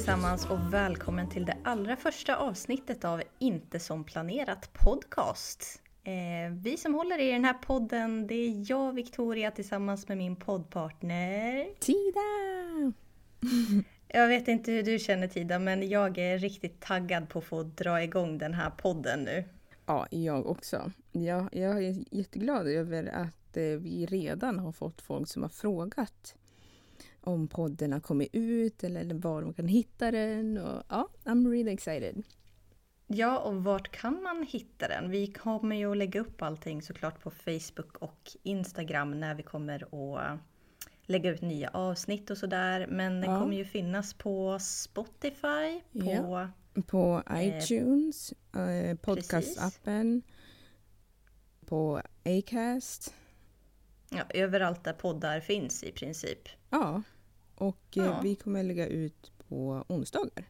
Allesammans och välkommen till det allra första avsnittet av Inte som planerat podcast. Eh, vi som håller i den här podden, det är jag Victoria tillsammans med min poddpartner. Tida! Jag vet inte hur du känner Tida, men jag är riktigt taggad på att få dra igång den här podden nu. Ja, jag också. Jag, jag är jätteglad över att eh, vi redan har fått folk som har frågat om podden har kommit ut eller var de kan hitta den. Och, ja, I'm really excited. Ja, och vart kan man hitta den? Vi kommer ju att lägga upp allting såklart på Facebook och Instagram när vi kommer att lägga ut nya avsnitt och sådär. Men det Ja. kommer ju finnas på Spotify, på Ja. På Eh, iTunes, eh, podcastappen, på Acast. Ja, överallt där poddar finns i princip. Ja, och eh, Ja. vi kommer lägga ut på onsdagar.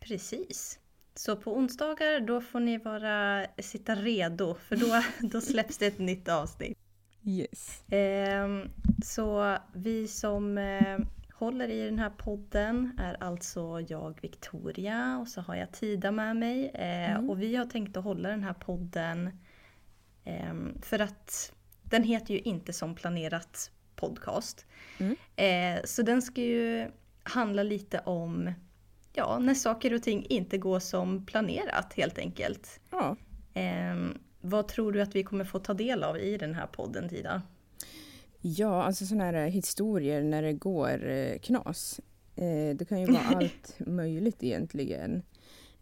Precis. Så på onsdagar då får ni vara, sitta redo för då, då släpps det ett nytt avsnitt. Yes. Ehm, så vi som eh, håller i den här podden är alltså jag Victoria och så har jag Tida med mig. Eh, Och vi har tänkt att hålla den här podden ehm, för att den heter ju inte som planerat podcast. Eh, så den ska ju handla lite om ja, när saker och ting inte går som planerat helt enkelt. Ja. Ehm, vad tror du att vi kommer få ta del av i den här podden Tida? Ja, alltså sådana här historier när det går eh, knas. Eh, det kan ju vara allt möjligt egentligen.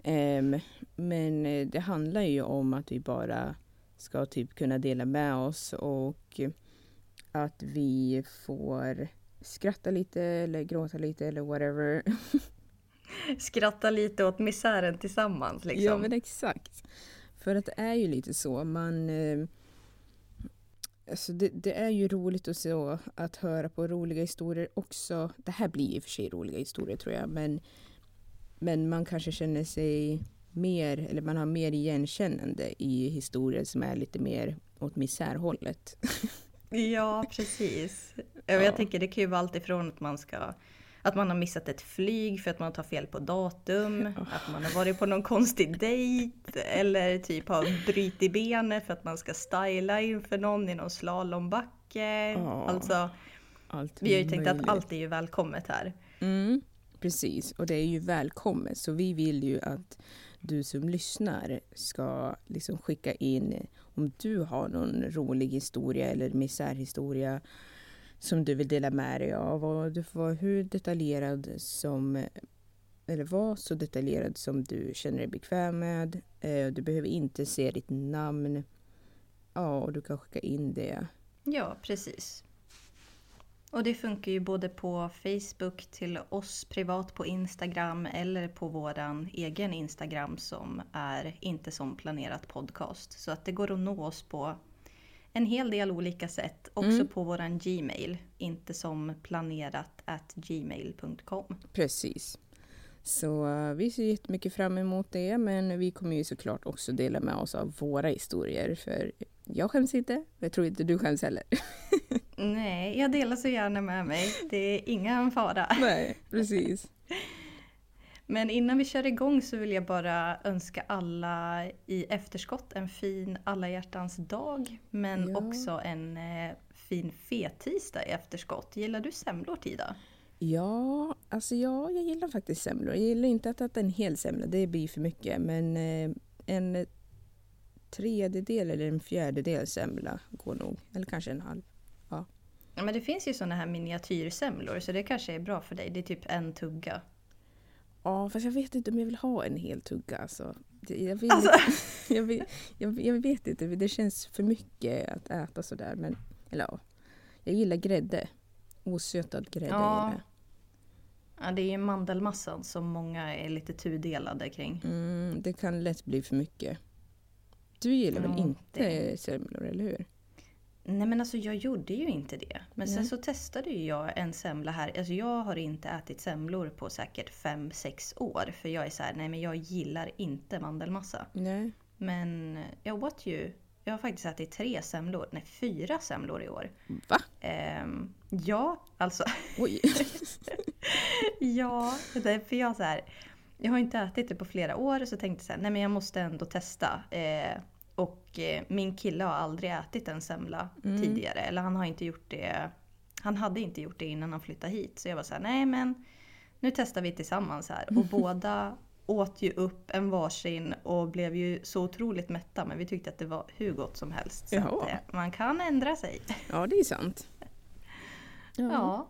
Ehm, men eh, det handlar ju om att vi bara ska typ kunna dela med oss och att vi får skratta lite eller gråta lite eller whatever. Skratta lite åt misären tillsammans liksom. Ja men exakt. För att det är ju lite så. Man, eh, alltså det, det är ju roligt att, se, att höra på roliga historier också. Det här blir i och för sig roliga historier tror jag. Men, men man kanske känner sig mer, eller man har mer igenkännande i historier som är lite mer åt misärhållet. Ja, precis. Ja. Ja. Jag tänker det kan ju vara allt ifrån att man ska att man har missat ett flyg för att man tar fel på datum, att man har varit på någon konstig dejt eller typ har brutit benet för att man ska styla inför någon i någon slalombacke. Ja. Alltså, Allt vi har ju tänkt att allt är ju välkommet här. Mm, precis, och det är ju välkommet. Så vi vill ju att du som lyssnar ska liksom skicka in om du har någon rolig historia eller misärhistoria som du vill dela med dig av. Och du får vara hur detaljerad som eller var så detaljerad som du känner dig bekväm med. Eh, du behöver inte se ditt namn. Ja, och du kan skicka in det. Ja, precis. Och det funkar ju både på Facebook till oss privat på Instagram eller på våran egen Instagram som är inte som planerat podcast. Så att det går att nå oss på en hel del olika sätt. Också Mm. på våran Gmail, inte som planerat at gmail.com. Precis. Så eh, vi ser jättemycket fram emot det, men vi kommer ju såklart också dela med oss av våra historier. För jag skäms inte, och jag tror inte du skäms heller. Nej, jag delar så gärna med mig. Det är ingen fara. Nej, precis. Men innan vi kör igång så vill jag bara önska alla i efterskott en fin alla hjärtans dag. Men Ja. också en eh, fin fettisdag i efterskott. Gillar du semlor Tida? Ja, alltså ja, jag gillar faktiskt semlor. Jag gillar inte att äta en hel semla, det blir för mycket. Men eh, en tredjedel eller en fjärdedel semla går nog. Eller kanske en halv. Ja, men det finns ju såna här miniatyrsemlor så det kanske är bra för dig. Det är typ en tugga. Ja, fast jag vet inte om jag vill ha en hel tugga. Alltså. Jag, vill, Alltså. jag, vet, jag, jag vet inte, det känns för mycket att äta sådär. Men, eller ja, jag gillar grädde. Osötad grädde Ja. gillar jag. Ja, det är ju mandelmassan som många är lite tudelade kring. Mm, det kan lätt bli för mycket. Du gillar väl Ja, inte det- semlor, eller hur? Nej men alltså jag gjorde ju inte det. Men sen Nej. så testade ju jag en semla här. Alltså jag har inte ätit semlor på säkert 5-6 år. För jag är så här, nej men jag gillar inte mandelmassa. Nej. Men jag åt ju, jag har faktiskt ätit tre semlor, nej fyra semlor i år. Va? Ehm, ja, alltså Oj. ja, för jag så här, jag har inte ätit det på flera år så tänkte jag nej men jag måste ändå testa. Eh, och eh, min kille har aldrig ätit en semla Mm. tidigare. Eller han har inte gjort det. Han hade inte gjort det innan han flyttade hit. Så jag var så här, nej men nu testar vi tillsammans här. Och båda åt ju upp en varsin och blev ju så otroligt mätta. Men vi tyckte att det var hur gott som helst. Så att, eh, man kan ändra sig. Ja, det är sant. Ja, Ja.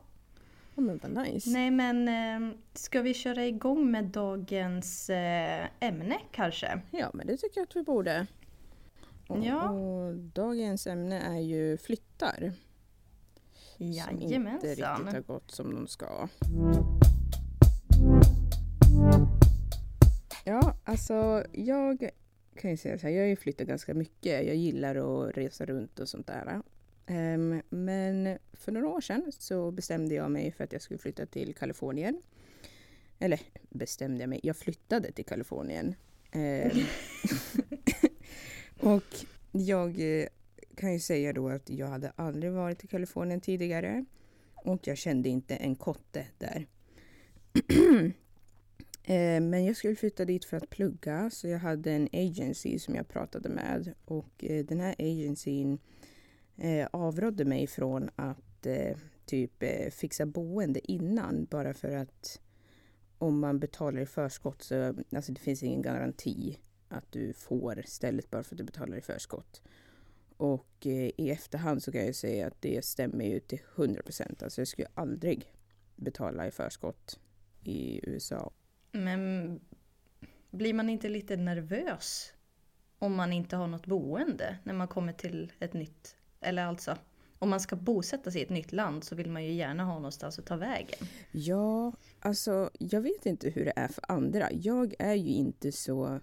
ja men vad nice. Nej men eh, ska vi köra igång med dagens eh, ämne kanske? Ja, men det tycker jag att vi borde. Och, Ja. och dagens ämne är ju flyttar. Som inte Jajamensan. riktigt har gått som de ska. Ja, alltså jag kan ju säga så här, jag har ju flyttat ganska mycket. Jag gillar att resa runt och sånt där. Ehm, men för några år sedan så bestämde jag mig för att jag skulle flytta till Kalifornien. Eller bestämde jag mig, jag flyttade till Kalifornien. Ehm, och jag eh, kan ju säga då att jag hade aldrig varit i Kalifornien tidigare. Och jag kände inte en kotte där. Eh, men jag skulle flytta dit för att plugga så jag hade en agency som jag pratade med och eh, den här agencyn eh, avrådde mig från att eh, typ eh, fixa boende innan bara för att om man betalar i förskott så alltså det finns ingen garanti att du får stället bara för att du betalar i förskott. Och eh, i efterhand så kan jag säga att det stämmer ju till 100 procent. Alltså jag skulle aldrig betala i förskott i USA. Men blir man inte lite nervös om man inte har något boende när man kommer till ett nytt... Eller alltså, om man ska bosätta sig i ett nytt land så vill man ju gärna ha någonstans att ta vägen. Ja, alltså jag vet inte hur det är för andra. Jag är ju inte så...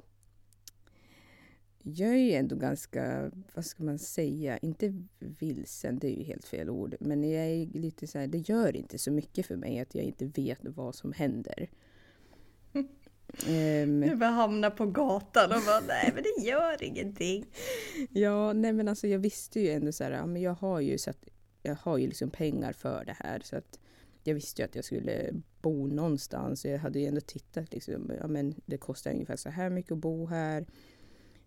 Jag är ju ändå ganska, vad ska man säga, inte vilsen, det är ju helt fel ord. Men jag är lite så här, det gör inte så mycket för mig att jag inte vet vad som händer. Ehm, Du bara hamna på gatan och bara nej men det gör ingenting. Ja, nej men alltså jag visste ju ändå så här, ja, men jag har ju så att jag har ju liksom pengar för det här så att jag visste ju att jag skulle bo någonstans. Jag hade ju ändå tittat liksom, ja men det kostar ungefär så här mycket att bo här.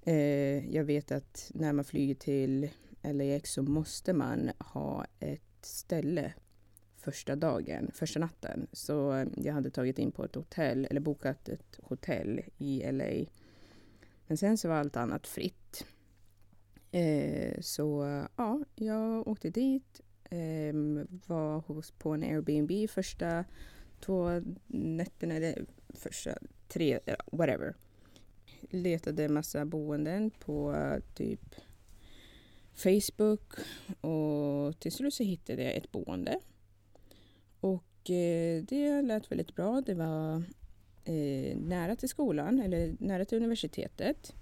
Eh, jag vet att när man flyger till LAX så måste man ha ett ställe första dagen, första natten. Så eh, jag hade tagit in på ett hotell, eller bokat ett hotell i LA. Men sen så var allt annat fritt. Eh, så ja, jag åkte dit, eh, var hos, på en Airbnb första två nätterna, eller första tre, whatever. Letade massa boenden på typ Facebook och till slut så hittade jag ett boende det lät väldigt bra. Det var eh, nära till skolan, eller nära till universitetet.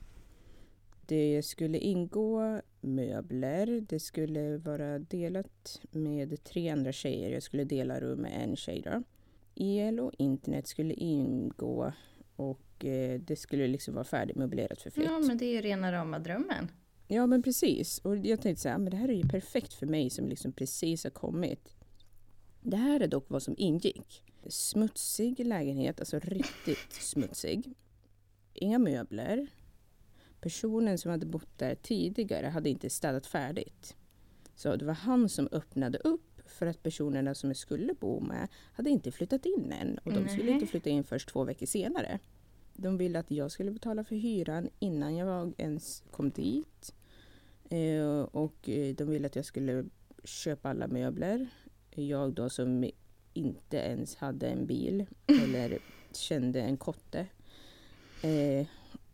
Det skulle ingå möbler. Det skulle vara delat med tre andra tjejer. Jag skulle dela rum med en tjej. Då. El och internet skulle ingå och eh, det skulle liksom vara färdigmöblerat för flytt. Ja, men det är ju rena rama drömmen. Ja, men precis. Och jag tänkte så här, men det här är ju perfekt för mig som liksom precis har kommit. Det här är dock vad som ingick. Smutsig lägenhet, alltså riktigt smutsig. Inga möbler. Personen som hade bott där tidigare hade inte städat färdigt. Så det var han som öppnade upp för att personerna som jag skulle bo med hade inte flyttat in än och de skulle inte flytta in först två veckor senare. De ville att jag skulle betala för hyran innan jag ens kom dit. Eh, och eh, de ville att jag skulle köpa alla möbler. Jag då som inte ens hade en bil eller kände en kotte. Eh,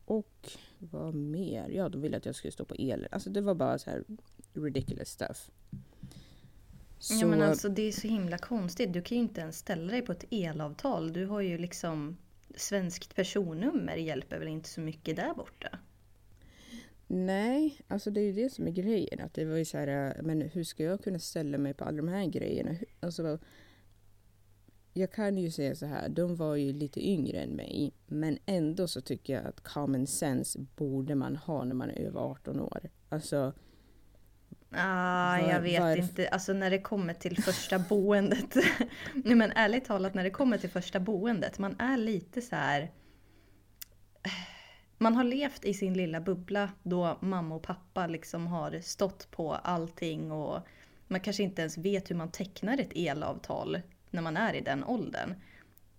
och vad mer? Ja, de ville att jag skulle stå på el. Alltså det var bara så här ridiculous stuff. Ja, men alltså, det är så himla konstigt. Du kan ju inte ens ställa dig på ett elavtal. Du har ju liksom svenskt personnummer hjälper väl inte så mycket där borta? Nej, alltså det är ju det som är grejen. Att det var ju så här, äh, men hur ska jag kunna ställa mig på alla de här grejerna? Alltså, jag kan ju säga så här, de var ju lite yngre än mig. Men ändå så tycker jag att common sense borde man ha när man är över 18 år. Alltså, Ah, Var- jag vet varf- inte. Alltså när det kommer till första boendet. Nej men ärligt talat när det kommer till första boendet. Man är lite så här. Man har levt i sin lilla bubbla då mamma och pappa liksom har stått på allting och man kanske inte ens vet hur man tecknar ett elavtal när man är i den åldern.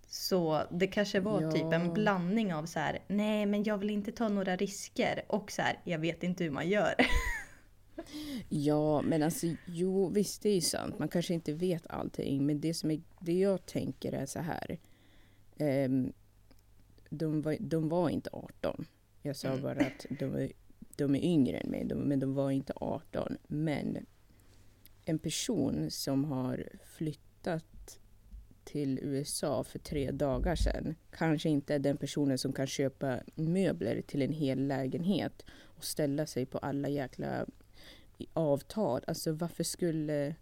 Så det kanske var Ja. typ en blandning av så här, nej men jag vill inte ta några risker och så här, jag vet inte hur man gör. Ja, men alltså jo, visst det är ju sant. Man kanske inte vet allting. Men det, som är, det jag tänker är så här. ehm, de, var, de var inte 18. Jag sa Mm. bara att de, är- de är yngre än mig, de, men de var inte 18. Men en person som har flyttat till USA för tre dagar sedan kanske inte är den personen som kan köpa möbler till en hel lägenhet och ställa sig på alla jäkla avtal. Alltså varför skulle...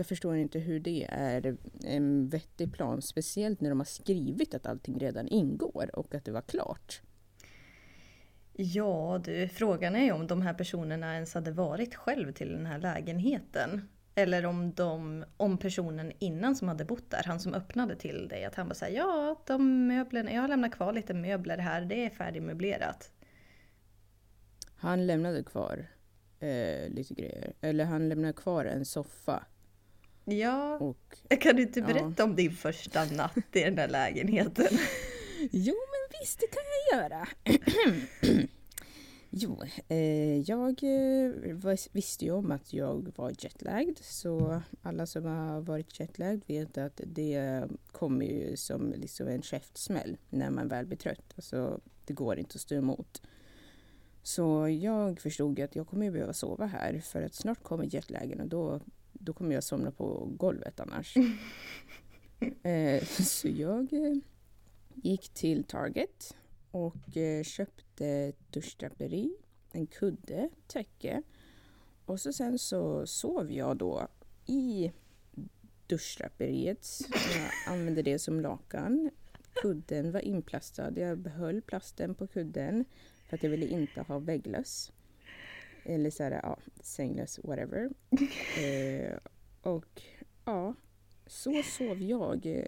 Jag förstår inte hur det är en vettig plan. Speciellt när de har skrivit att allting redan ingår och att det var klart. Ja du, frågan är ju om de här personerna ens hade varit själv till den här lägenheten. Eller om, de, om personen innan som hade bott där, han som öppnade till dig, att han bara säger ja, de möblerna, jag har lämnat kvar lite möbler här, det är färdigmöblerat. Han lämnade kvar eh, lite grejer. Eller han lämnade kvar en soffa. Ja, Och, kan du inte Ja. berätta om din första natt i den där lägenheten? jo men visst det kan jag göra. jo, eh, jag eh, visste ju om att jag var jetlagd. Så alla som har varit jetlagd vet att det kommer ju som liksom en käftsmäll när man väl blir trött. Alltså, det går inte att stå emot. Så jag förstod att jag kommer behöva sova här för att snart kommer jetlagen och då, då kommer jag somna på golvet annars. eh, så jag eh, gick till Target och eh, köpte duschdraperi, en kudde, täcke och så sen så sov jag då i duschdraperiet. Jag använde det som lakan. Kudden var inplastad. Jag behöll plasten på kudden för att jag ville inte ha vägglöss. Eller så här, ja, sänglöss, whatever. Eh, och ja, så sov jag eh,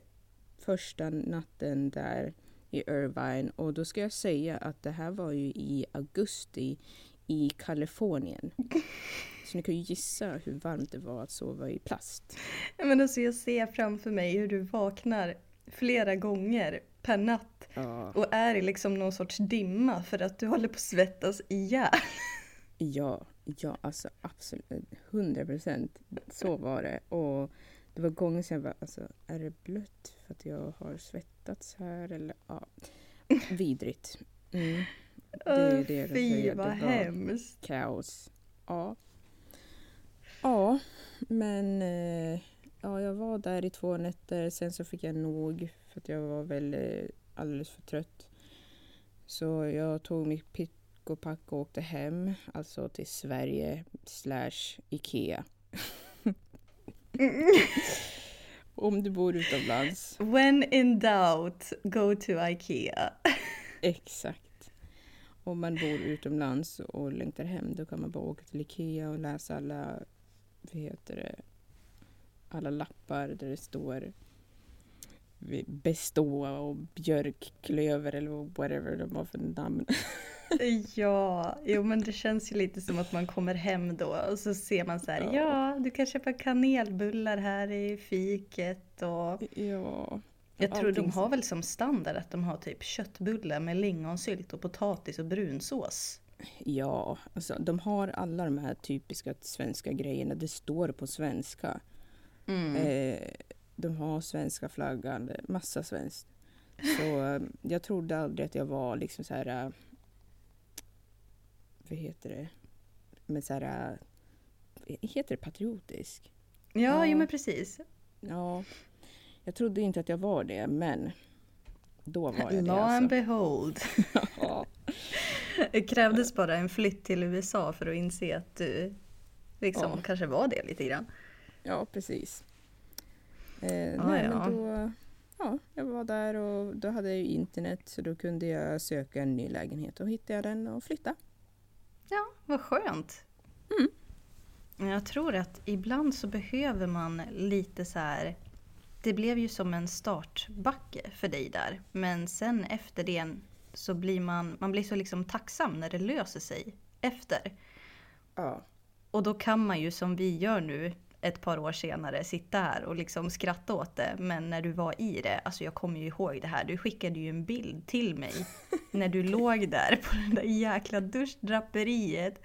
första natten där i Irvine. Och då ska jag säga att det här var ju i augusti i Kalifornien. Så ni kan ju gissa hur varmt det var att sova i plast. Men alltså jag ser framför mig hur du vaknar flera gånger per natt Ja, och är i liksom någon sorts dimma för att du håller på att svettas ihjäl. ja, ja alltså absolut. 100 procent. Så var det. Och det var gånger sedan jag bara, alltså är det blött för att jag har svettats här eller ja. Vidrigt. Mm. Det är det jag Fy vad Det var- hemskt. kaos. Ja. Ja, men eh, ja, jag var där i två nätter. Sen så fick jag nog för att jag var väl eh, alldeles för trött. Så jag tog mitt pick och pack och åkte hem, alltså till Sverige slash Ikea. Om du bor utomlands. When in doubt, go to Ikea. Exakt. Om man bor utomlands och längtar hem då kan man bara åka till Ikea och läsa alla, vad heter det, alla lappar där det står bestå och björkklöver eller whatever de har för namn. Ja, jo men det känns ju lite som att man kommer hem då och så ser man så här, ja, ja du kan köpa kanelbullar här i fiket och Ja. jag tror de har väl som standard att de har typ köttbullar med lingonsylt och potatis och brunsås. Ja, alltså de har alla de här typiska svenska grejerna. Det står på svenska. Mm. Eh, de har svenska flaggan, massa svenskt. Så eh, jag trodde aldrig att jag var liksom så här... Vad heter det? Men så här... eh, Heter det patriotisk? Ja, Ja. jo men precis. Ja. Jag trodde inte att jag var det, men då var jag det and alltså. behold. Ja. Det krävdes bara en flytt till USA för att inse att du liksom Ja. kanske var det lite grann. Ja, precis. Eh, Ja, nej, ja. men då, ja, jag var där och då hade jag ju internet så då kunde jag söka en ny lägenhet och hittade jag den och flytta. Ja, vad skönt. Mm. Jag tror att ibland så behöver man lite så här... Det blev ju som en startbacke för dig där. Men sen efter det så blir man, man blir så liksom tacksam när det löser sig efter. Ja, Och då kan man ju som vi gör nu ett par år senare sitta här och liksom skratta åt det. Men när du var i det, alltså jag kommer ju ihåg det här. Du skickade ju en bild till mig när du låg där på det där jäkla duschdraperiet.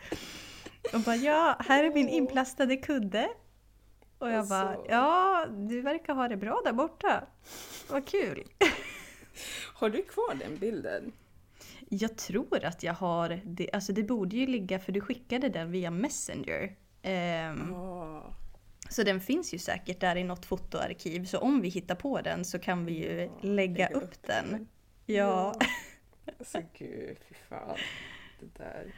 Och bara ja, här är min inplastade kudde. Och jag bara Alltså. ja, du verkar ha det bra där borta. Vad kul. Har du kvar den bilden? Jag tror att jag har det, alltså det borde ju ligga för du skickade den via Messenger. Ehm, Ja. Så den finns ju säkert där i något fotoarkiv. Så om vi hittar på den så kan vi ju Ja, lägga upp den. Ja. Alltså gud, fy fan. Det där.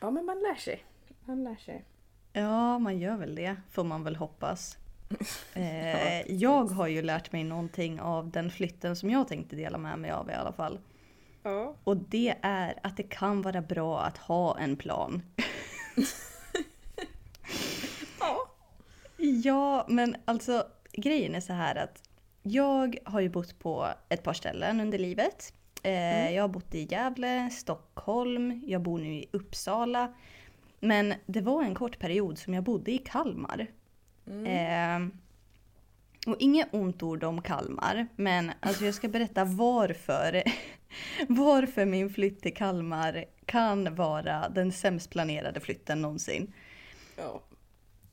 Ja, men man lär sig. Man lär sig. ja, man gör väl det. Får man väl hoppas. Eh, jag har ju lärt mig någonting av den flytten som jag tänkte dela med mig av i alla fall. Ja. Och det är att det kan vara bra att ha en plan. Ja. Men alltså grejen är så här att jag har ju bott på ett par ställen under livet. Eh, Jag har bott i Gävle, Stockholm, jag bor nu i Uppsala. Men det var en kort period som jag bodde i Kalmar. Eh, och inget ont ord om Kalmar, men alltså jag ska berätta varför, varför min flytt till Kalmar kan vara den sämst planerade flytten någonsin. Ja.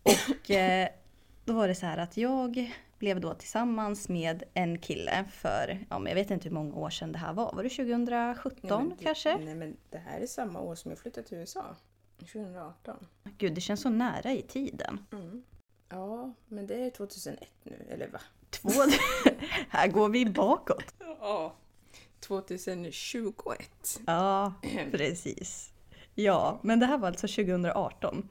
Och eh, då var det så här att jag blev då tillsammans med en kille för, ja men jag vet inte hur många år sedan det här var. Var det 2017 Nej, men kanske? Nej, men det här är samma år som jag flyttade till USA. 2018. Gud, det känns så nära i tiden. Ja, men det är 2001 nu, eller va? Två... här går vi bakåt. Ja. 2021. Ja, precis. Ja, men det här var alltså 2018.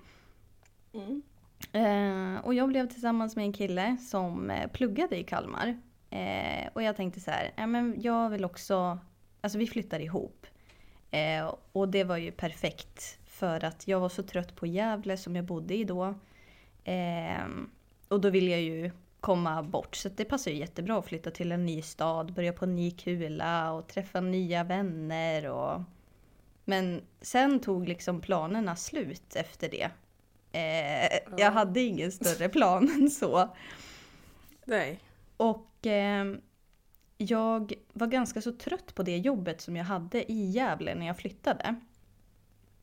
Eh, och jag blev tillsammans med en kille som eh, pluggade i Kalmar. Eh, och jag tänkte så här, ja, men jag vill också, alltså vi flyttar ihop. Eh, och det var ju perfekt för att jag var så trött på Gävle som jag bodde i då. Eh, och då ville jag ju komma bort. Så det passar ju jättebra att flytta till en ny stad, börja på en ny kula och träffa nya vänner. Och... Men sen tog liksom planerna slut efter det. Eh, Jag hade ingen större plan än så. Nej. Och eh, jag var ganska så trött på det jobbet som jag hade i Gävle när jag flyttade.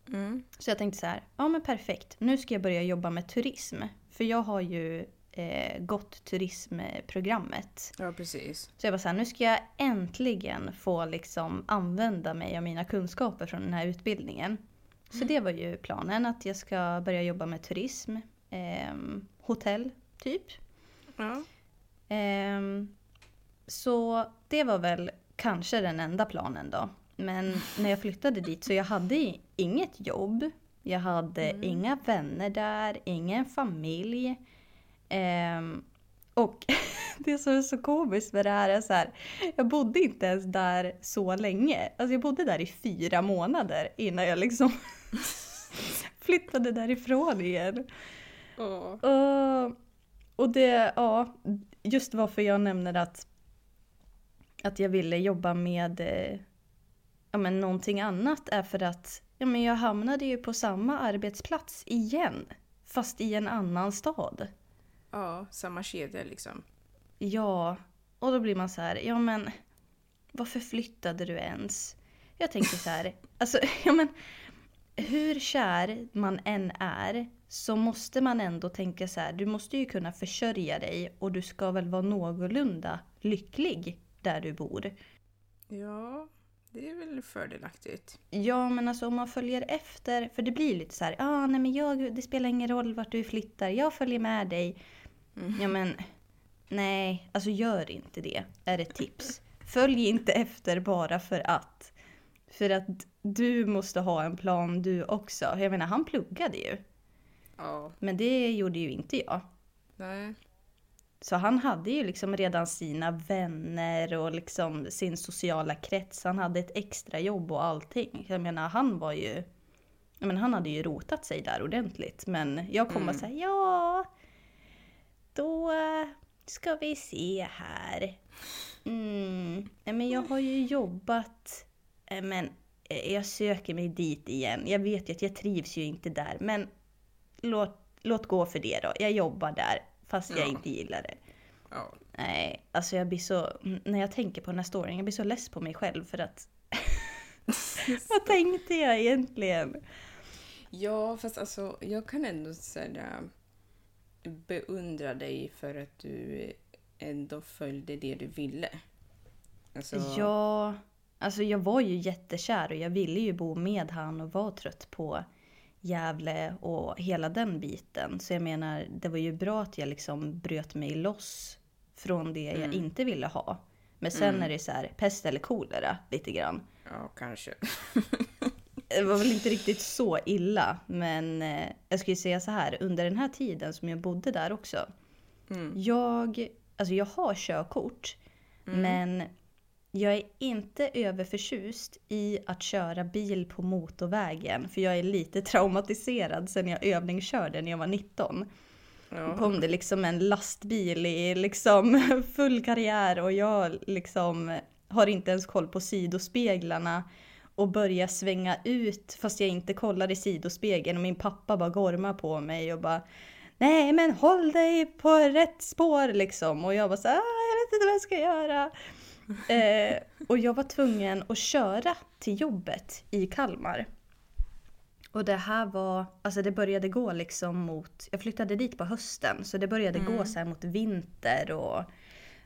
Mm. Så jag tänkte så här, ja men perfekt, nu ska jag börja jobba med turism. För jag har ju eh, gått turismprogrammet. Ja, precis. Så jag var så här, nu ska jag äntligen få liksom använda mig av mina kunskaper från den här utbildningen. Så det var ju planen, att jag ska börja jobba med turism, eh, hotell typ. Ja. Ehm, så det var väl kanske den enda planen då. Men när jag flyttade dit så jag hade inget jobb. Jag hade inga vänner där, ingen familj. Ehm, och det som är så komiskt med det här är så här. Jag bodde inte ens där så länge. Alltså jag bodde där i fyra månader innan jag liksom flyttade därifrån igen. Och, och det, ja, just varför jag nämner att, att jag ville jobba med eh, ja, men någonting annat är för att ja, men jag hamnade ju på samma arbetsplats igen. Fast i en annan stad. Ja, samma kedja liksom. Ja, och då blir man så här, ja men varför flyttade du ens? Jag tänker så här, alltså ja men hur kär man än är så måste man ändå tänka så här, du måste ju kunna försörja dig och du ska väl vara någorlunda lycklig där du bor. Ja, det är väl fördelaktigt. Ja, men alltså om man följer efter, för det blir lite så här, ah, nej men jag, det spelar ingen roll vart du flyttar, jag följer med dig. Ja men, nej, alltså gör inte det, är ett tips. Följ inte efter bara för att. För att du måste ha en plan du också. Jag menar, han pluggade ju. Ja, Men det gjorde ju inte jag. nej. Så han hade ju liksom redan sina vänner och liksom sin sociala krets. Han hade ett extra jobb och allting. Jag menar, han var ju... Jag menar, han hade ju rotat sig där ordentligt. Men jag kom och sa ja, då ska vi se här. Mm, nej, men jag har ju jobbat, eh, men eh, jag söker mig dit igen. Jag vet ju att jag trivs ju inte där, men låt, låt gå för det då. Jag jobbar där, fast jag Ja. inte gillar det. Ja. Nej, alltså jag blir så... När jag tänker på den här storyn, jag blir så less på mig själv för att... Vad tänkte jag egentligen? ja, fast alltså jag kan ändå säga beundra dig för att du ändå följde det du ville. Alltså, Ja, alltså jag var ju jättekär och jag ville ju bo med han och var trött på Gävle och hela den biten. Så jag menar, det var ju bra att jag liksom bröt mig loss från det jag inte ville ha. Men sen är det så här, pest eller kolera lite grann. ja, kanske. Det var väl inte riktigt så illa, men eh, jag skulle säga så här, under den här tiden som jag bodde där också. Jag, alltså jag har körkort, men jag är inte överförtjust i att köra bil på motorvägen. För jag är lite traumatiserad sen jag övningskörde när jag var 19. Då kom det liksom en lastbil i liksom full karriär och jag liksom har inte ens koll på sidospeglarna och börjar svänga ut fast jag inte kollar i sidospegeln och min pappa bara gormar på mig och bara Nej men håll dig på rätt spår liksom och jag bara så "Ah, jag vet inte vad jag ska göra. eh, och jag var tvungen att köra till jobbet i Kalmar. Och det här var, alltså det började gå liksom mot, jag flyttade dit på hösten så det började gå så mot vinter och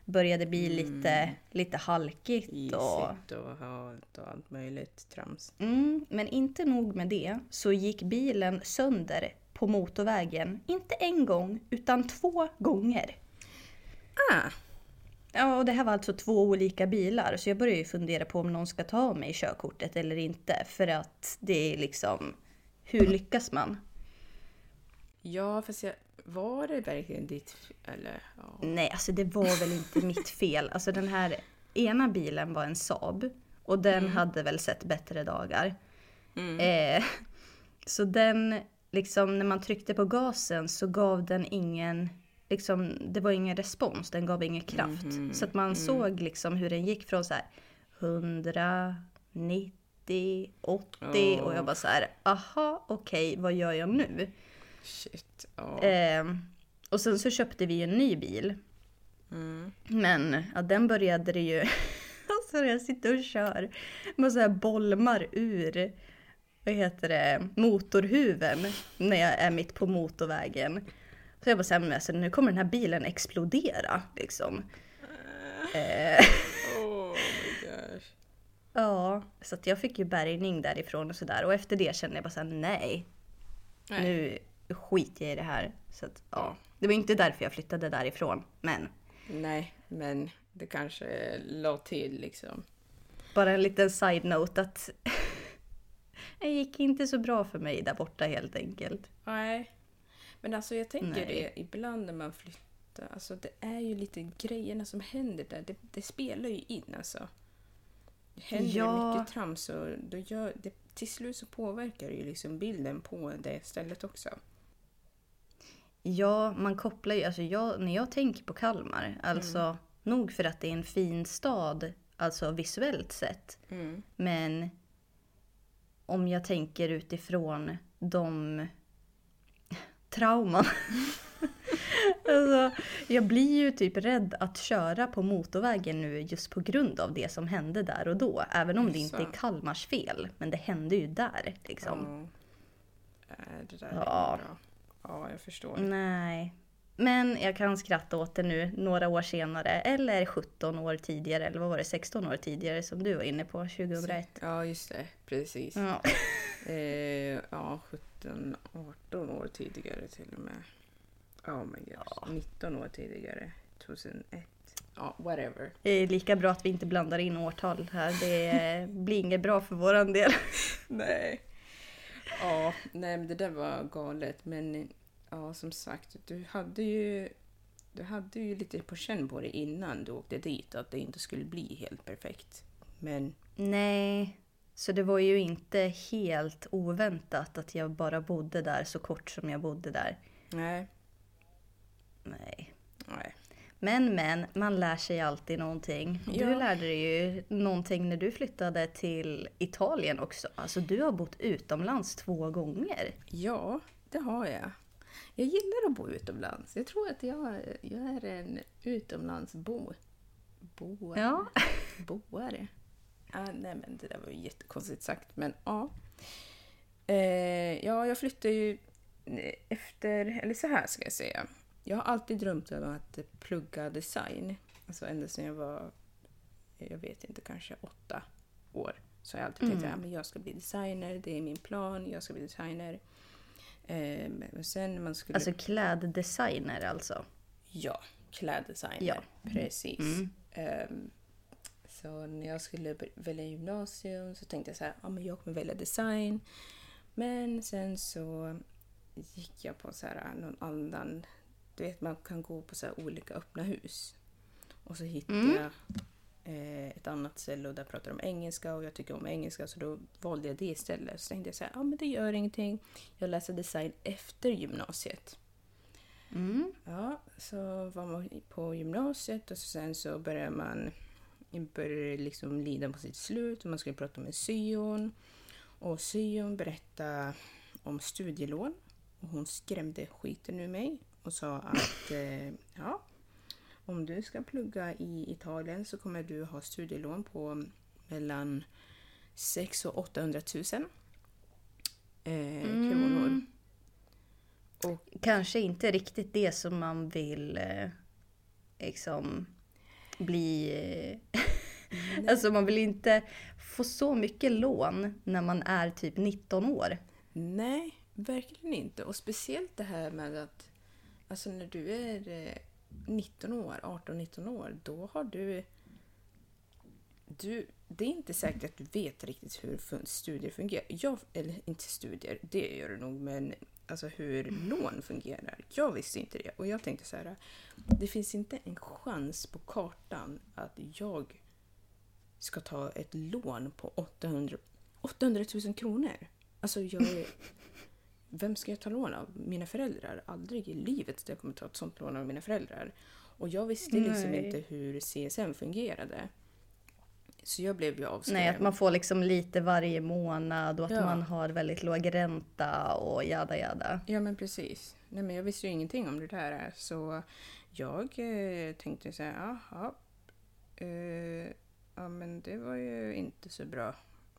började bli lite, lite halkigt. Och, Isigt och halt och allt möjligt trams. mm, men inte nog med det så gick bilen sönder på motorvägen, inte en gång utan två gånger. Ah, Ja, och det här var alltså två olika bilar så jag började ju fundera på om någon ska ta mig körkortet eller inte för att det är liksom, hur lyckas man? ja, fast jag, var det verkligen ditt... f- Eller, ja. Nej, alltså det var väl inte mitt fel. Alltså den här ena bilen var en Saab och den hade väl sett bättre dagar. Eh, så den, liksom när man tryckte på gasen så gav den ingen, liksom det var ingen respons, den gav ingen kraft. Så att man såg liksom hur den gick från så här 100, 90, 80 och jag bara så här, aha, okej, vad gör jag nu? Shit. Ja. Eh, och sen så köpte vi en ny bil. Men ja, den började det ju... alltså jag sitter och kör med så här bolmar ur vad heter det, motorhuven när jag är mitt på motorvägen. Så jag bara såhär, alltså, nu kommer den här bilen explodera liksom. Eh, Oh my gosh. ja, så jag fick ju bärgning därifrån och sådär. Och efter det kände jag bara såhär, nej. Nej. Nu skiter jag i det här. Så att, ja. Det var inte därför jag flyttade därifrån, men Nej, men det kanske la till liksom. bara en liten side-note att det gick inte så bra för mig där borta helt enkelt. Nej. Men alltså jag tänker Nej. det ibland när man flyttar. Alltså det är ju lite grejerna som händer där. Det, det spelar ju in alltså. Det händer Ja. mycket trams och då gör, det, till slut så påverkar det ju liksom bilden på det stället också. Ja, man kopplar ju, alltså jag, när jag tänker på Kalmar, alltså nog för att det är en fin stad, alltså visuellt sett. Men om jag tänker utifrån de trauman. alltså, jag blir ju typ rädd att köra på motorvägen nu just på grund av det som hände där och då. Även om det inte är? Kalmars fel. Men det hände ju där liksom. Ja. Äh, det där Ja. är bra. Ja, jag förstår. Nej. Men jag kan skratta åt det nu några år senare. Eller 17 år tidigare. Eller vad var det? 16 år tidigare som du var inne på 2001. Ja, just det. Precis. Ja. Eh, ja, 17, 18 år tidigare till och med. Oh my god. 19 år tidigare. 2001. Ja, whatever. Det är lika bra att vi inte blandar in årtal här. Det blir inget bra för våran del. Nej. Ja, nej men det där var galet. Men ja, som sagt, du hade ju du hade ju lite på känn på det innan du åkte dit att det inte skulle bli helt perfekt. Men Nej. Så det var ju inte helt oväntat att jag bara bodde där så kort som jag bodde där. nej, Nej. nej. Men men, man lär sig alltid någonting. Du Ja. lärde dig ju någonting när du flyttade till Italien också. Alltså du har bott utomlands två gånger. Ja, det har jag. Jag gillar att bo utomlands. Jag tror att jag, jag är en utomlandsbo. Boare. Ja. Boare. Ah, nej men det där var ju jättekonstigt sagt, men ja. Eh, ja, jag flyttade ju efter, eller så här ska jag säga. Jag har alltid drömt om att plugga design. Alltså ända sedan jag var, jag vet inte, kanske åtta år. Så har jag alltid tänkt att jag ska bli designer, det är min plan, jag ska bli designer. Eh, men sen man skulle... Alltså kläddesigner alltså. Ja, kläddesigner. Ja. Precis. Ehm, så när jag skulle välja gymnasium så tänkte jag så här, ja men jag kommer välja design. Men sen så gick jag på så här någon annan, du vet man kan gå på så olika öppna hus. Och så hittade jag eh, ett annat ställe och där pratar de engelska och jag tycker om engelska så då valde jag det istället. Så tänkte jag så här, ja men det gör ingenting. Jag läser design efter gymnasiet. Ja, så var man på gymnasiet och så sen så började man började liksom lida på sitt slut och man skulle prata med syon. Och syon berättade om studielån och hon skrämde skiten ur mig och sa att eh, ja, om du ska plugga i Italien så kommer du ha studielån på mellan 600 och 800 000 eh, kronor. Och Kanske inte riktigt det som man vill eh, liksom bli... Eh, alltså man vill inte få så mycket lån när man är typ 19 år. Nej, verkligen inte. Och speciellt det här med att alltså när du är eh, 19 år, 18-19 år, då har du... du det är inte säkert att du vet riktigt hur studier fungerar. Jag, eller inte studier, det gör du nog, men alltså hur lån fungerar. Jag visste inte det. Och jag tänkte så här, det finns inte en chans på kartan att jag ska ta ett lån på 800, 800 000 kronor. Alltså jag är, vem ska jag ta lån av? Mina föräldrar? Aldrig i livet ska jag kommer ta ett sånt lån av mina föräldrar. Och jag visste liksom Nej. inte hur CSN fungerade. Så jag blev ju avskrämd. Nej, att man får liksom lite varje månad och att Ja. man har väldigt låg ränta och jada jada. Ja men precis. Nej men jag visste ju ingenting om det där. Så jag eh, tänkte så här, jaha. Eh, ja men det var ju inte så bra.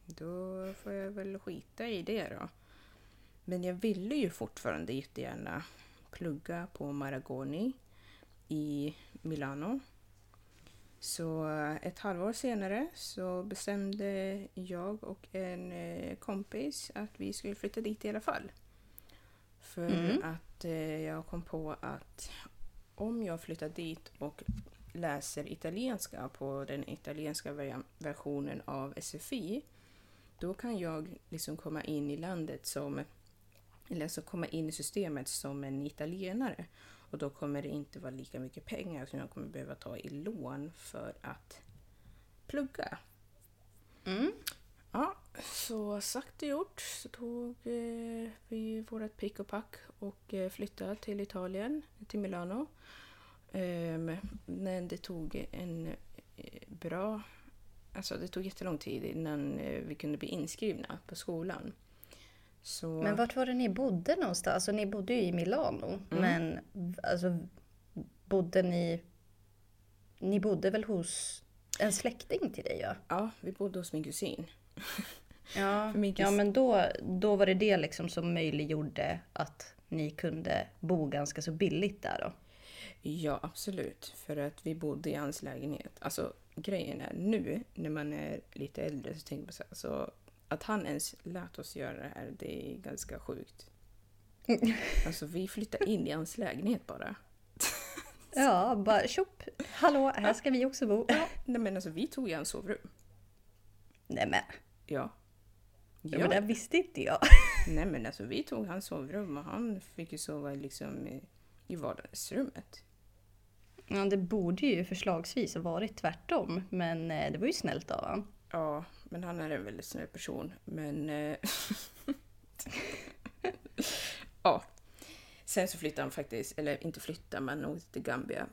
Då får jag väl skita i det då. Men jag ville ju fortfarande jättegärna plugga på Maragoni i Milano. Så eh, ett halvår senare så bestämde jag och en eh, kompis att vi skulle flytta dit i alla fall. För Mm. att eh, jag kom på att om jag flyttar dit och läser italienska på den italienska versionen av SFI, då kan jag liksom komma in i landet som, eller alltså komma in i systemet som en italienare. Och då kommer det inte vara lika mycket pengar som jag kommer behöva ta i lån för att plugga. Mm. Ja, så sagt och gjort så tog eh, vi vårat pick och pack och eh, flyttade till Italien, till Milano. Ehm, men det tog en eh, bra... Alltså det tog jättelång tid innan eh, vi kunde bli inskrivna på skolan. Så, Men vart var det ni bodde någonstans? Alltså ni bodde ju i Milano. Men v- alltså bodde ni... Ni bodde väl hos en släkting till dig ja? Ja, vi bodde hos min kusin. Ja, min kus- ja men då, då var det det liksom som möjliggjorde att ni kunde bo ganska så billigt där då. Ja, absolut. För att vi bodde i hans lägenhet. Alltså grejen är nu när man är lite äldre så tänker man så här, alltså, att han ens lät oss göra det här, det är ganska sjukt. Alltså vi flyttade in i hans lägenhet bara. Ja, bara tjopp! Hallå, här ska vi också bo. Nej men alltså vi tog i hans sovrum. Nej men, Ja. ja. men det visste inte jag. Nej men alltså vi tog hans sovrum och han fick ju sova liksom i, i vardagsrummet. Ja, det borde ju förslagsvis ha varit tvärtom, men eh, det var ju snällt av honom. Ja, men han är en väldigt snäll person. Men... Eh, ja. Sen så flyttade han faktiskt, eller inte flyttade, men åkte till Gambia.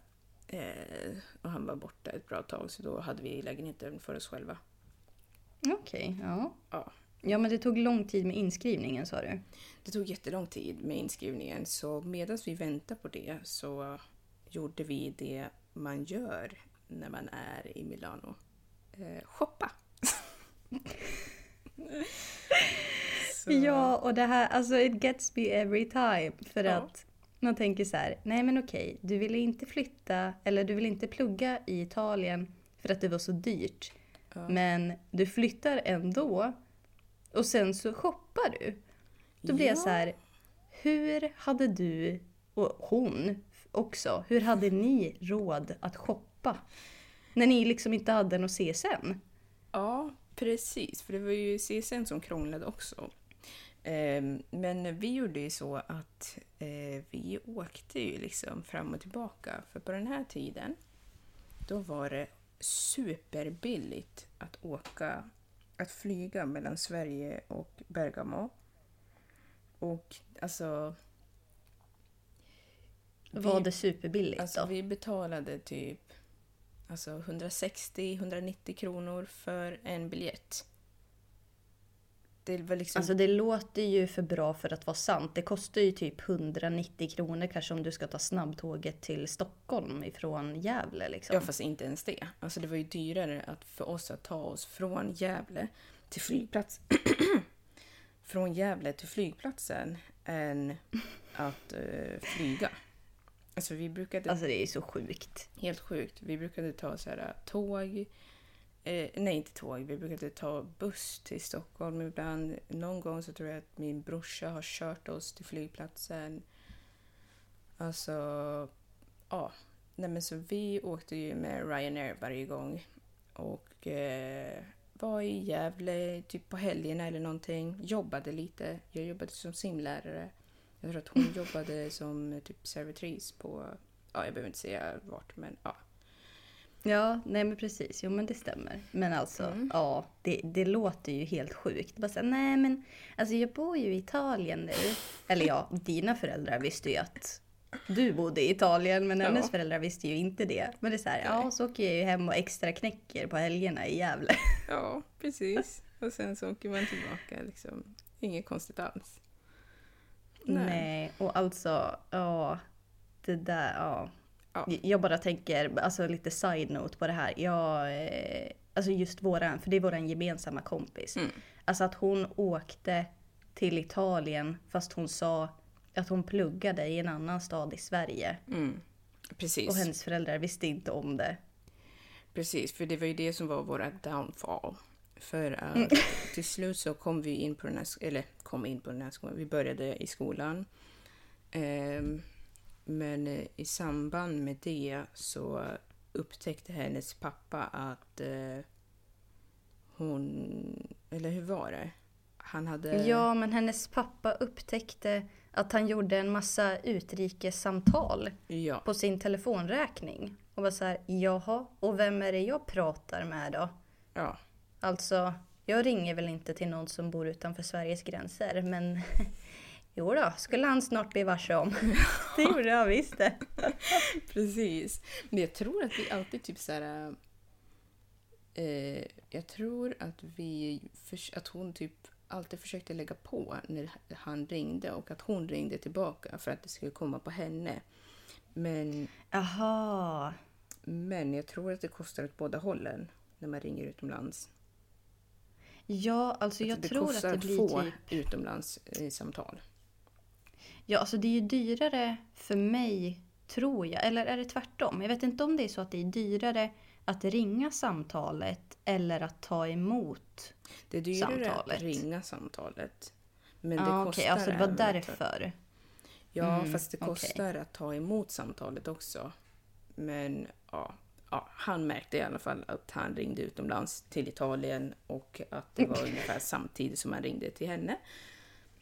Eh, och han var borta ett bra tag, så då hade vi lägenheten för oss själva. Okej, ja. Ja. Ja, men det tog lång tid med inskrivningen sa du? Det tog jättelång tid med inskrivningen, så medan vi väntade på det så gjorde vi det man gör när man är i Milano. Eh, shoppa! Så- Ja, och det här, alltså it gets me every time. För Ja. att man tänker så här, nej men okej, du ville inte flytta, eller du ville inte plugga i Italien för att det var så dyrt. Men du flyttar ändå och sen så shoppar du. Då blir jag Ja. så här, hur hade du, och hon också, hur hade ni råd att shoppa? När ni liksom inte hade något CSN? Ja, precis. För det var ju CSN som krånglade också. Ehm, Men vi gjorde ju så att eh, vi åkte ju liksom fram och tillbaka. För på den här tiden, då var det superbilligt att åka, att flyga mellan Sverige och Bergamo. Och alltså... Var vi- det superbilligt Alltså då? vi betalade typ alltså 160-190 kronor för en biljett. Det var liksom... Alltså det låter ju för bra för att vara sant. Det kostar ju typ 190 kronor kanske om du ska ta snabbtåget till Stockholm ifrån Gävle liksom. ja, fast inte ens det. Alltså det var ju dyrare att för oss att ta oss från Gävle till flygplats... från Gävle till flygplatsen än att eh, flyga. Alltså vi brukade... Alltså det är så sjukt. Helt sjukt. Vi brukade ta så här, tåg. Eh, nej, inte tåg. Vi brukade ta buss till Stockholm ibland. Någon gång så tror jag att min brorsa har kört oss till flygplatsen. Alltså, ja. Nej, men så vi åkte ju med Ryanair varje gång. Och eh, var i Gävle typ på helgerna eller någonting. Jobbade lite. Jag jobbade som simlärare. Jag tror att hon jobbade som typ servitris på ja, jag behöver inte säga vart, men ja. Ja, nej men precis. Jo men det stämmer. Men alltså, ja, det, det låter ju helt sjukt. Bara så, nej men, alltså jag bor ju i Italien nu. Eller ja, dina föräldrar visste ju att du bodde i Italien, men Ja. hennes föräldrar visste ju inte det. Men det är så här, ja så åker jag ju hem och extra knäcker på helgerna i Gävle. Ja, precis. Och sen så åker man tillbaka liksom. Inget konstigt alls. Nej, och alltså, ja, det där, ja. Ja. Jag bara tänker, alltså lite side-note på det här. Jag, eh, alltså just våran, för det är våran gemensamma kompis. Mm. Alltså att hon åkte till Italien fast hon sa att hon pluggade i en annan stad i Sverige. Mm. Precis. Och hennes föräldrar visste inte om det. Precis, för det var ju det som var våra downfall. För att Mm. till slut så kom vi in på den här, eller kom in på den här skolan. Vi började i skolan Ehm, men eh, i samband med det så upptäckte hennes pappa att eh, hon... Eller hur var det? Han hade... Ja, men hennes pappa upptäckte att han gjorde en massa utrikessamtal Ja, på sin telefonräkning. Och var så här, jaha, och vem är det jag pratar med då? ja. Alltså, jag ringer väl inte till någon som bor utanför Sveriges gränser, men jo då, skulle han snart bli varse om. det gjorde jag visst det. Precis. Men jag tror att vi alltid typ så här... Eh, jag tror att vi... Att hon typ alltid försökte lägga på när han ringde och att hon ringde tillbaka för att det skulle komma på henne. Men, Aha. men jag tror att det kostar åt båda hållen när man ringer utomlands. Ja, alltså jag det tror att det blir få typ... utomlands i samtal. Ja, alltså det är ju dyrare för mig, tror jag. Eller är det tvärtom? Jag vet inte om det är så att det är dyrare att ringa samtalet eller att ta emot. Det är dyrare Samtalet. att ringa samtalet. Men det okej, kostar alltså det var därför. Ja, Mm, fast det kostar att ta emot samtalet också. Men ja, ja, han märkte i alla fall att han ringde utomlands till Italien och att det var ungefär samtidigt som han ringde till henne.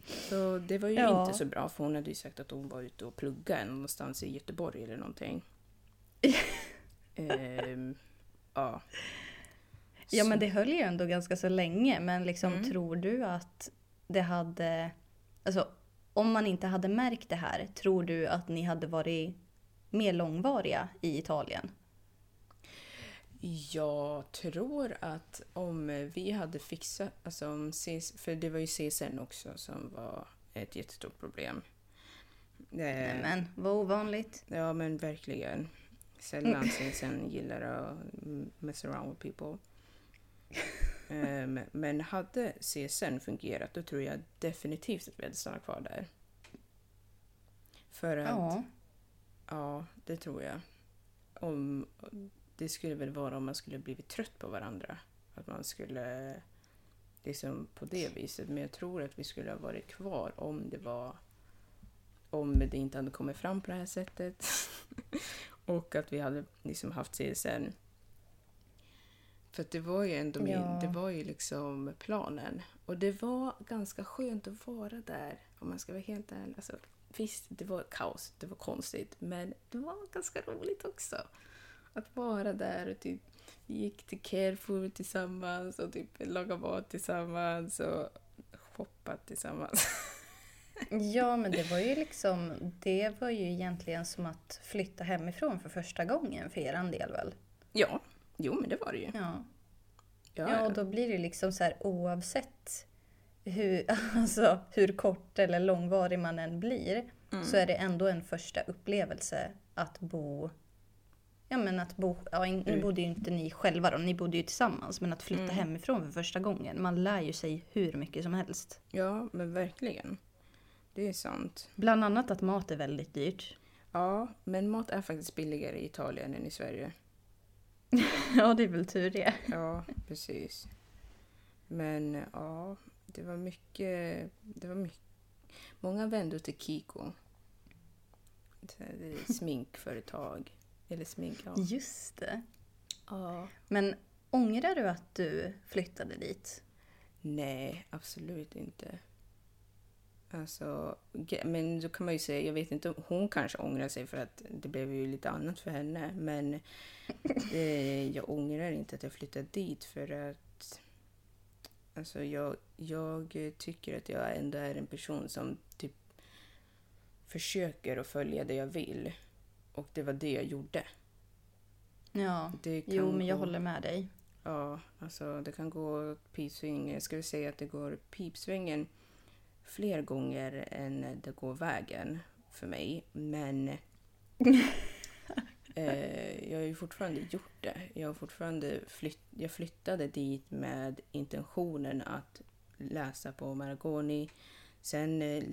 Så det var ju Ja. inte så bra för hon hade ju sagt att hon var ute och pluggade någonstans i Göteborg eller någonting. Ehm, ja. Ja, Så- men det höll ju ändå ganska så länge. Men liksom, Mm. tror du att det hade... Alltså, om man inte hade märkt det här, tror du att ni hade varit mer långvariga i Italien? Jag tror att om vi hade fixat, alltså om CSN, för det var ju CSN också som var ett jättestort problem. Eh, Men vad ovanligt. Ja men verkligen. Sällan CSN gillar att mess around with people. Ehm, men hade CSN fungerat då tror jag definitivt att vi hade stannat kvar där. För att Ja. Ja, det tror jag. Om, det skulle väl vara om man skulle blivit trött på varandra. Att man skulle liksom på det viset. Men jag tror att vi skulle ha varit kvar om det var om det inte hade kommit fram på det här sättet. och att vi hade liksom haft CSN. För det var ju ändå min, Ja. det var ju liksom planen. Och det var ganska skönt att vara där, om man ska vara helt ärlig. Alltså, visst, det var kaos, det var konstigt, men det var ganska roligt också. Att vara där och typ vi gick till Carrefour tillsammans och typ lagade mat tillsammans och shoppa tillsammans. Ja, men det var ju liksom... Det var ju egentligen som att flytta hemifrån för första gången för er del väl? ja, jo men det var det ju. Ja. Ja, Ja, och då blir det liksom så här oavsett hur, alltså, hur kort eller långvarig man än blir så är det ändå en första upplevelse att bo Ja men att bo, ja, in- nu bodde ju inte ni själva då, ni bodde ju tillsammans. Men att flytta hemifrån för första gången, man lär ju sig hur mycket som helst. ja, men verkligen. Det är sant. Bland annat att mat är väldigt dyrt. Ja, men mat är faktiskt billigare i Italien än i Sverige. ja det är väl tur det. Ja, precis. Men ja, det var mycket... Det var mycket. Många vände till Kiko. Sminkföretag. Eller smink, ja. Just det. ja. Men ångrar du att du flyttade dit? Nej, absolut inte. Alltså, men då kan man ju säga, jag vet inte, hon kanske ångrar sig för att det blev ju lite annat för henne. Men eh, jag ångrar inte att jag flyttade dit för att alltså jag, jag tycker att jag ändå är en person som typ försöker att följa det jag vill. Och det var det jag gjorde. Ja, jo men jag gå- håller med dig. Ja, alltså det kan gå pipsvängen. Ska vi säga att det går pipsvängen fler gånger än det går vägen för mig. Men eh, jag har ju fortfarande gjort det. Jag har fortfarande flytt, jag flyttade dit med intentionen att läsa på Maragoni. Sen eh,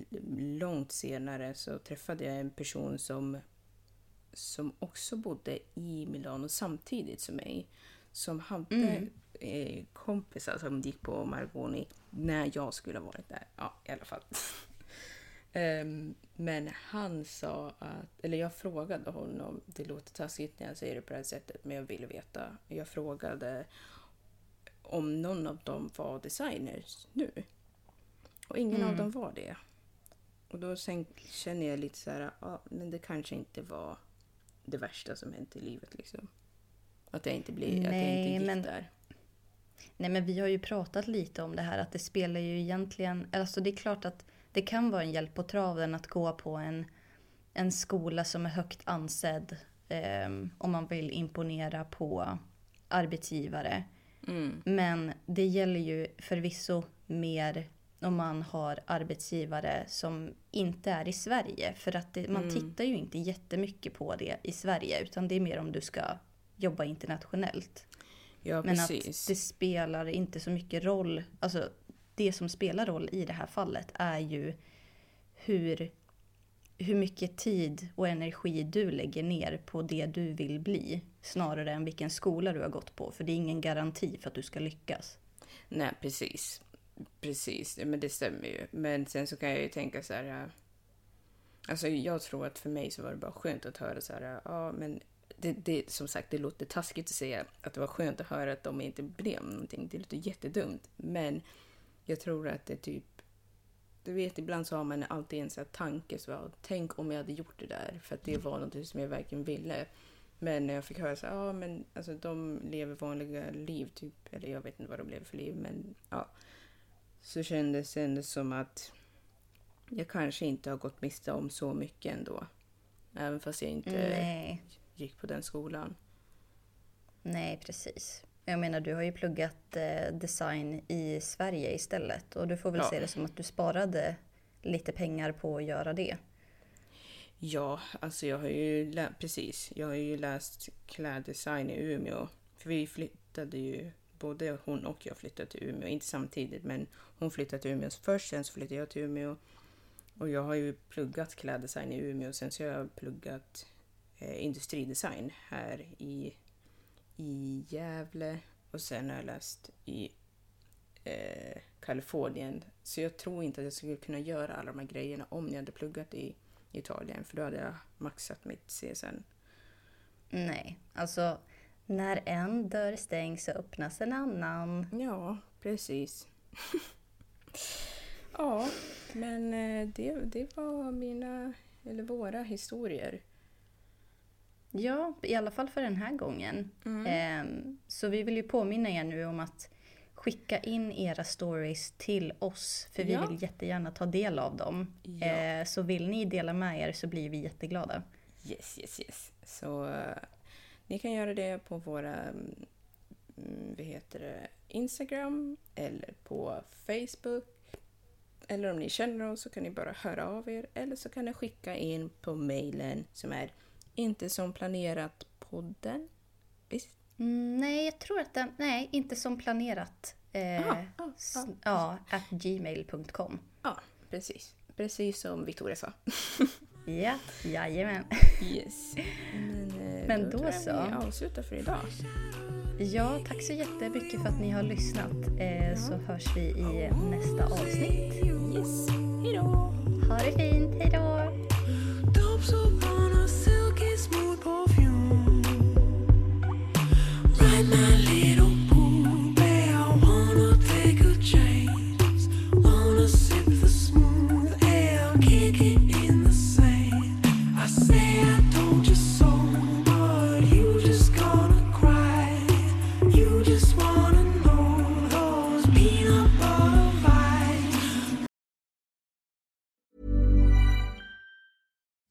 långt senare så träffade jag en person som, som också bodde i Milano samtidigt som mig. Som hade Mm. eh, kompisar som gick på Maragoni när jag skulle ha varit där. Ja, i alla fall. Um, men han sa att, eller jag frågade honom, det låter taskigt när jag säger det på det här sättet, men jag ville veta. Jag frågade om någon av dem var designers nu. Och ingen mm. av dem var det. Och då sen känner jag lite så här, ja, men det kanske inte var det värsta som hänt i livet liksom. Att jag inte, blir, Nej, att jag inte gick men... där. Nej men vi har ju pratat lite om det här att det spelar ju egentligen, alltså det är klart att det kan vara en hjälp på traven att gå på en, en skola som är högt ansedd eh, om man vill imponera på arbetsgivare. Mm. Men det gäller ju förvisso mer om man har arbetsgivare som inte är i Sverige. För att det, man mm. tittar ju inte jättemycket på det i Sverige utan det är mer om du ska jobba internationellt. Ja, Men precis. att det spelar inte så mycket roll. Alltså det som spelar roll i det här fallet är ju hur, hur mycket tid och energi du lägger ner på det du vill bli. Snarare än vilken skola du har gått på. För det är ingen garanti för att du ska lyckas. Nej, precis. Precis, men det stämmer ju. Men sen så kan jag ju tänka så här. Äh, alltså jag tror att för mig så var det bara skönt att höra så här. Äh, ja, men det, det, som sagt, det låter taskigt att säga att det var skönt att höra att de inte blev någonting. Det låter jättedumt. Men jag tror att det typ... Du vet, ibland så har man alltid en sån här tanke. Så, Tänk om jag hade gjort det där. För att det var något som jag verkligen ville. Men när jag fick höra så ja men alltså de lever vanliga liv typ. Eller jag vet inte vad de lever för liv, men ja. Så kändes det ändå som att jag kanske inte har gått miste om så mycket ändå. Även fast jag inte Nej. gick på den skolan. Nej, precis. Jag menar, du har ju pluggat eh, design i Sverige istället och du får väl ja. se det som att du sparade lite pengar på att göra det. Ja, alltså jag har ju läst, precis, jag har ju läst kläddesign i Umeå. För vi flyttade ju, både hon och jag flyttade till Umeå, inte samtidigt men hon flyttade till Umeå först, sen så flyttade jag till Umeå. Och jag har ju pluggat kläddesign i Umeå, sen så har jag pluggat eh, industridesign här i i Gävle och sen har jag läst i eh, Kalifornien. Så jag tror inte att jag skulle kunna göra alla de här grejerna om jag hade pluggat i Italien, för då hade jag maxat mitt CSN. Nej, alltså när en dörr stängs så öppnas en annan. Ja, precis. ja, men eh, det, det var mina, eller våra historier. Ja, i alla fall för den här gången. Mm. Eh, så vi vill ju påminna er nu om att skicka in era stories till oss. För vi ja. vill jättegärna ta del av dem. Ja. Eh, så vill ni dela med er så blir vi jätteglada. Yes, yes, yes. Så ni kan göra det på våra um, vad heter det, Instagram eller på Facebook. Eller om ni känner oss så kan ni bara höra av er. Eller så kan ni skicka in på mejlen som är inte som planerat podden. Visst? Mm, nej, jag tror att den... Nej, inte som planerat. Eh, Aha, ah, ah, ja, at gmail.com. Ja, precis. Precis som Victoria sa. ja, jajamän. Yes. Men, eh, Men då, då så. Vi avslutar för idag. Ja, tack så jättemycket för att ni har lyssnat. Eh, ja. Så hörs vi i nästa avsnitt. Yes. Hej då! Ha det fint. Hej då!